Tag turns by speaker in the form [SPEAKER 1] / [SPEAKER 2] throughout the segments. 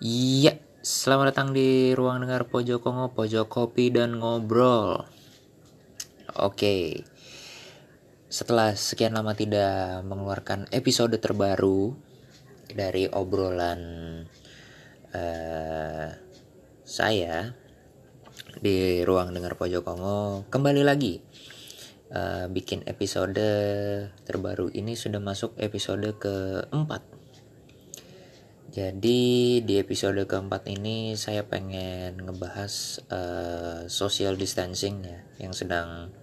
[SPEAKER 1] Iya, selamat datang di ruang dengar pojok kongo, pojok kopi dan ngobrol. Oke, setelah sekian lama tidak mengeluarkan episode terbaru dari obrolan uh, saya di ruang dengar pojok kongo, kembali lagi uh, bikin episode terbaru ini sudah masuk episode keempat jadi di episode keempat ini saya pengen ngebahas uh, social distancing ya yang sedang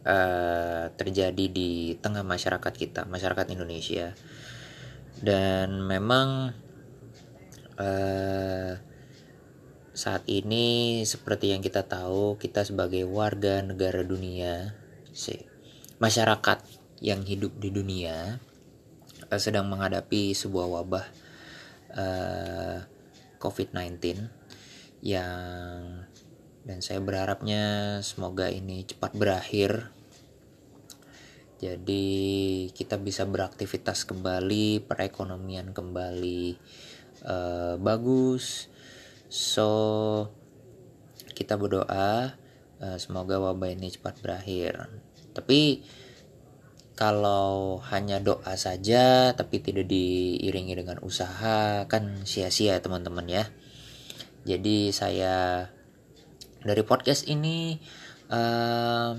[SPEAKER 1] uh, terjadi di tengah masyarakat kita, masyarakat Indonesia. Dan memang uh, saat ini seperti yang kita tahu, kita sebagai warga negara dunia, sih masyarakat yang hidup di dunia sedang menghadapi sebuah wabah uh, COVID-19 yang dan saya berharapnya semoga ini cepat berakhir. Jadi kita bisa beraktivitas kembali, perekonomian kembali uh, bagus. So kita berdoa uh, semoga wabah ini cepat berakhir. Tapi kalau hanya doa saja tapi tidak diiringi dengan usaha kan sia-sia teman-teman ya. Jadi saya dari podcast ini uh,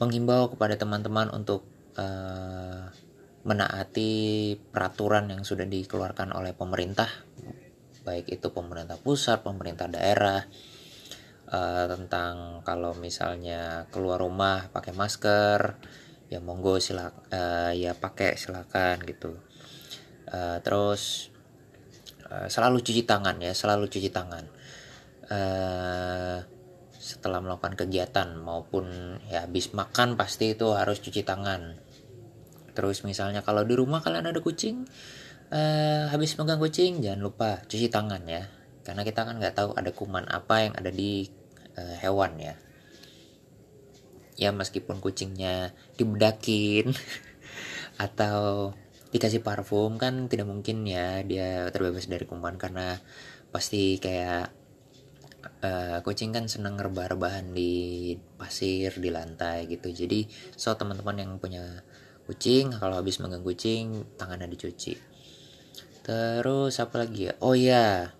[SPEAKER 1] menghimbau kepada teman-teman untuk uh, menaati peraturan yang sudah dikeluarkan oleh pemerintah. Baik itu pemerintah pusat pemerintah daerah uh, tentang kalau misalnya keluar rumah pakai masker ya monggo silak uh, ya pakai silakan gitu. Uh, terus uh, selalu cuci tangan ya selalu cuci tangan. Uh, setelah melakukan kegiatan maupun ya habis makan pasti itu harus cuci tangan. Terus misalnya kalau di rumah kalian ada kucing uh, habis megang kucing jangan lupa cuci tangan ya. Karena kita kan nggak tahu ada kuman apa yang ada di uh, hewan ya ya meskipun kucingnya dibedakin atau dikasih parfum kan tidak mungkin ya dia terbebas dari kuman karena pasti kayak uh, kucing kan seneng rebah-rebahan di pasir di lantai gitu. Jadi so teman-teman yang punya kucing kalau habis megang kucing tangannya dicuci. Terus apa lagi ya? Oh ya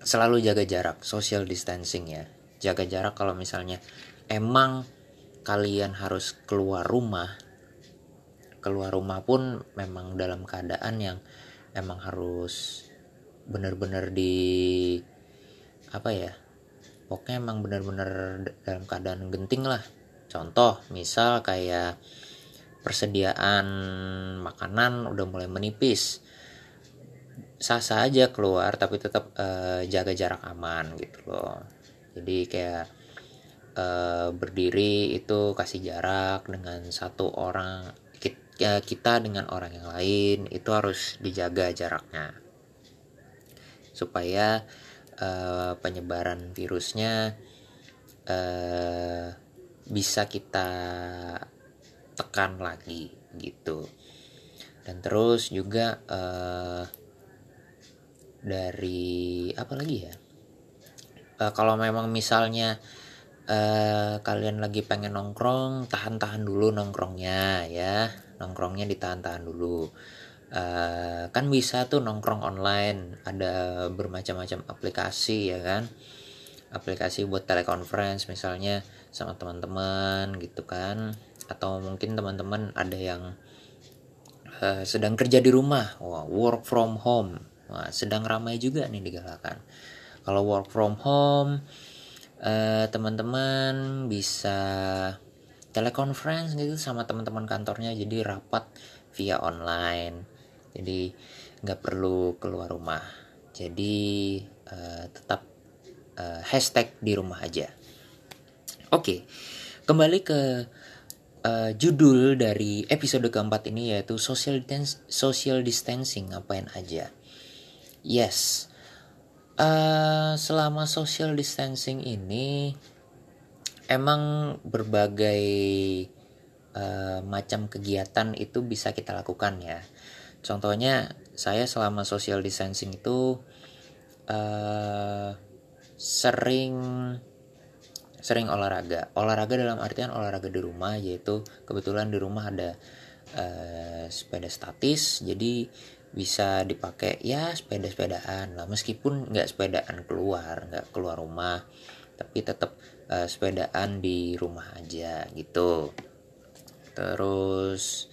[SPEAKER 1] selalu jaga jarak social distancing ya. Jaga jarak kalau misalnya emang kalian harus keluar rumah keluar rumah pun memang dalam keadaan yang emang harus benar-benar di apa ya pokoknya emang benar-benar dalam keadaan genting lah. Contoh misal kayak persediaan makanan udah mulai menipis sah-sah aja keluar tapi tetap uh, jaga jarak aman gitu loh. Jadi kayak uh, berdiri itu kasih jarak dengan satu orang ya, kita dengan orang yang lain itu harus dijaga jaraknya. Supaya uh, penyebaran virusnya uh, bisa kita tekan lagi gitu. Dan terus juga uh, dari apa lagi ya? Uh, kalau memang misalnya uh, kalian lagi pengen nongkrong tahan-tahan dulu nongkrongnya ya. Nongkrongnya ditahan-tahan dulu. Uh, kan bisa tuh nongkrong online. Ada bermacam-macam aplikasi ya kan? Aplikasi buat telekonferensi misalnya sama teman-teman gitu kan? Atau mungkin teman-teman ada yang uh, sedang kerja di rumah. Wah work from home. Wah sedang ramai juga nih digalakan. Kalau work from home eh, teman-teman bisa telekonferensi gitu sama teman-teman kantornya jadi rapat via online. Jadi nggak perlu keluar rumah. Jadi uh, tetap uh, hashtag di rumah aja. Oke kembali ke uh, judul dari episode keempat ini yaitu social distance social distancing. Ngapain aja? Yes uh, selama social distancing ini emang berbagai uh, macam kegiatan itu bisa kita lakukan ya. Contohnya saya selama social distancing itu uh, sering sering olahraga olahraga dalam artian olahraga di rumah yaitu kebetulan di rumah ada uh, sepeda statis jadi bisa dipakai ya sepeda-sepedaan. Lah meskipun nggak sepedaan keluar nggak keluar rumah tapi tetap uh, sepedaan di rumah aja gitu. Terus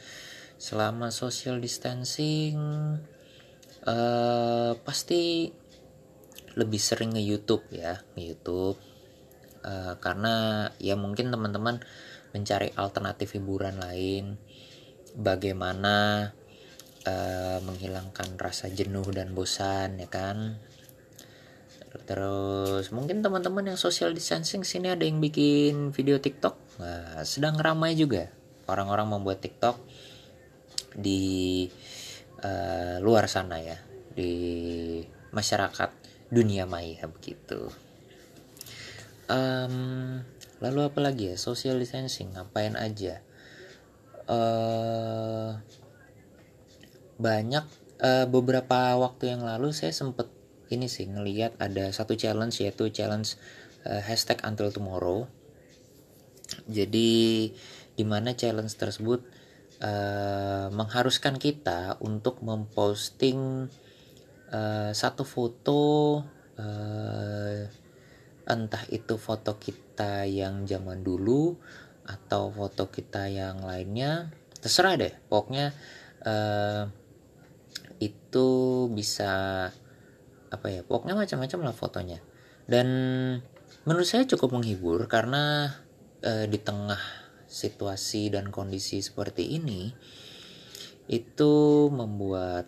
[SPEAKER 1] selama social distancing uh, pasti lebih sering nge YouTube ya nge YouTube uh, karena ya mungkin teman-teman mencari alternatif hiburan lain. Bagaimana uh, menghilangkan rasa jenuh dan bosan ya kan? Terus mungkin teman-teman yang social distancing sini ada yang bikin video TikTok. Nah, sedang ramai juga orang-orang membuat TikTok di uh, luar sana ya di masyarakat dunia maya begitu. Um, lalu apa lagi ya? Social distancing ngapain aja? Uh, banyak uh, beberapa waktu yang lalu saya sempet ini sih ngelihat ada satu challenge yaitu challenge uh, hashtag until tomorrow. Jadi di mana challenge tersebut uh, mengharuskan kita untuk memposting uh, satu foto uh, entah itu foto kita yang zaman dulu atau foto kita yang lainnya. Terserah deh pokoknya uh, itu bisa apa ya pokoknya macam-macam lah fotonya. Dan menurut saya cukup menghibur karena e, di tengah situasi dan kondisi seperti ini itu membuat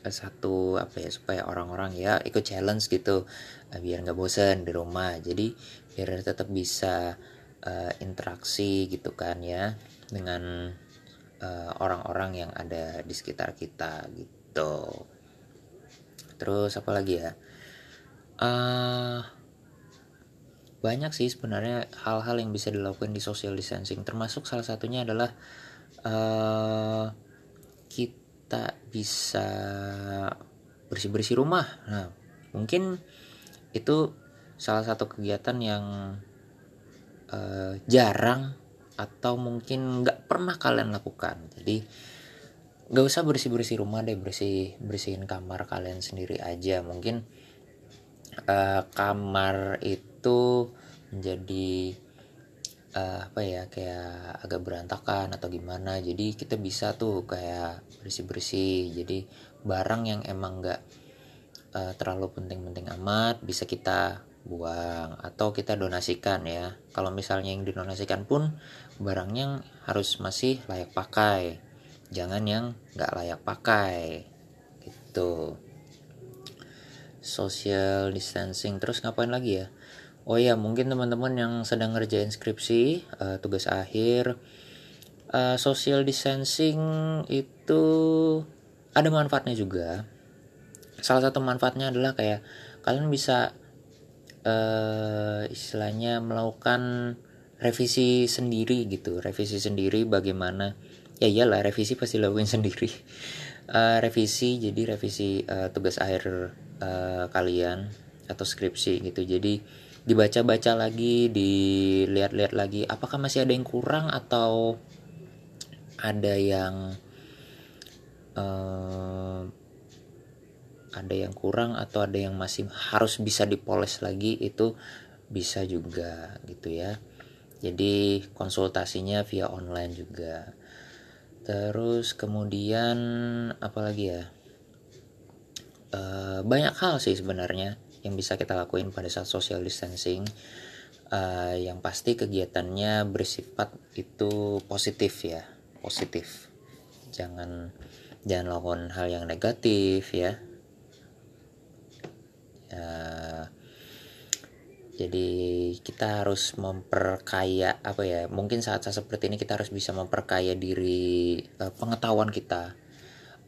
[SPEAKER 1] e, satu apa ya supaya orang-orang ya ikut challenge gitu e, biar nggak bosen di rumah. Jadi biar tetap bisa e, interaksi gitu kan ya dengan orang-orang uh, yang ada di sekitar kita gitu. Terus apa lagi ya? Uh, banyak sih sebenarnya hal-hal yang bisa dilakukan di social distancing. Termasuk salah satunya adalah uh, kita bisa bersih-bersih rumah. Nah mungkin itu salah satu kegiatan yang uh, jarang atau mungkin nggak pernah kalian lakukan. Jadi gak usah bersih bersih rumah deh bersih bersihin kamar kalian sendiri aja. Mungkin uh, kamar itu menjadi uh, apa ya kayak agak berantakan atau gimana. Jadi kita bisa tuh kayak bersih bersih jadi barang yang emang nggak uh, terlalu penting-penting amat bisa kita buang atau kita donasikan ya. Kalau misalnya yang didonasikan pun barangnya harus masih layak pakai. Jangan yang nggak layak pakai. Gitu. Social distancing. Terus ngapain lagi ya? Oh ya mungkin teman-teman yang sedang ngerjain skripsi uh, tugas akhir uh, social distancing itu ada manfaatnya juga. Salah satu manfaatnya adalah kayak kalian bisa uh, istilahnya melakukan revisi sendiri gitu. Revisi sendiri bagaimana? Ya iyalah revisi pasti lakuin sendiri. Uh, revisi jadi revisi uh, tugas akhir uh, kalian atau skripsi gitu. Jadi dibaca-baca lagi dilihat-lihat lagi apakah masih ada yang kurang atau ada yang uh, ada yang kurang atau ada yang masih harus bisa dipoles lagi itu bisa juga gitu ya. Jadi konsultasinya via online juga. Terus kemudian apalagi ya? E, banyak hal sih sebenarnya yang bisa kita lakuin pada saat social distancing. E, yang pasti kegiatannya bersifat itu positif ya positif. Jangan jangan lakukan hal yang negatif ya ya jadi kita harus memperkaya apa ya mungkin saat-saat seperti ini kita harus bisa memperkaya diri uh, pengetahuan kita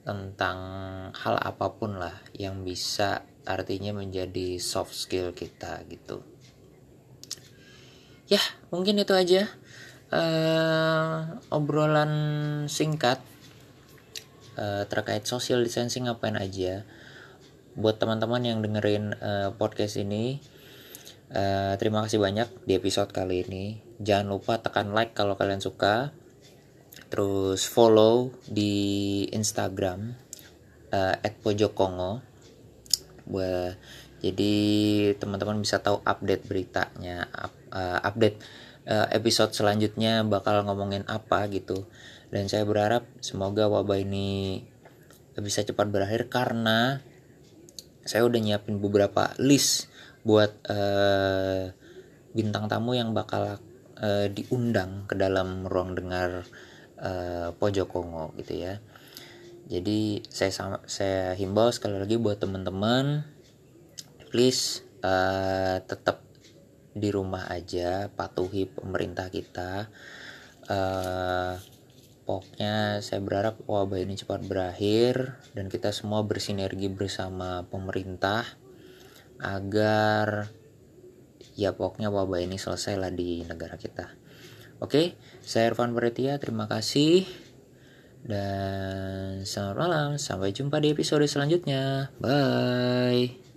[SPEAKER 1] tentang hal apa pun lah yang bisa artinya menjadi soft skill kita gitu. Ya mungkin itu aja uh, obrolan singkat uh, terkait social distancing ngapain aja. Buat teman-teman yang dengerin uh, podcast ini uh, terima kasih banyak di episode kali ini. Jangan lupa tekan like kalau kalian suka. Terus follow di Instagram uh, @pojokongo. Buat jadi teman-teman bisa tahu update beritanya up, uh, update episode selanjutnya bakal ngomongin apa gitu. Dan saya berharap semoga wabah ini bisa cepat berakhir karena saya udah nyiapin beberapa list buat uh, bintang tamu yang bakal uh, diundang ke dalam ruang dengar uh, pojok Kongo gitu ya. Jadi saya saya himbau sekali lagi buat teman-teman please uh, tetap di rumah aja patuhi pemerintah kita. Uh, pokoknya saya berharap wabah ini cepat berakhir dan kita semua bersinergi bersama pemerintah agar ya pokoknya wabah ini selesai lah di negara kita. Oke saya Irfan Beretia terima kasih. Dan selamat malam sampai jumpa di episode selanjutnya. Bye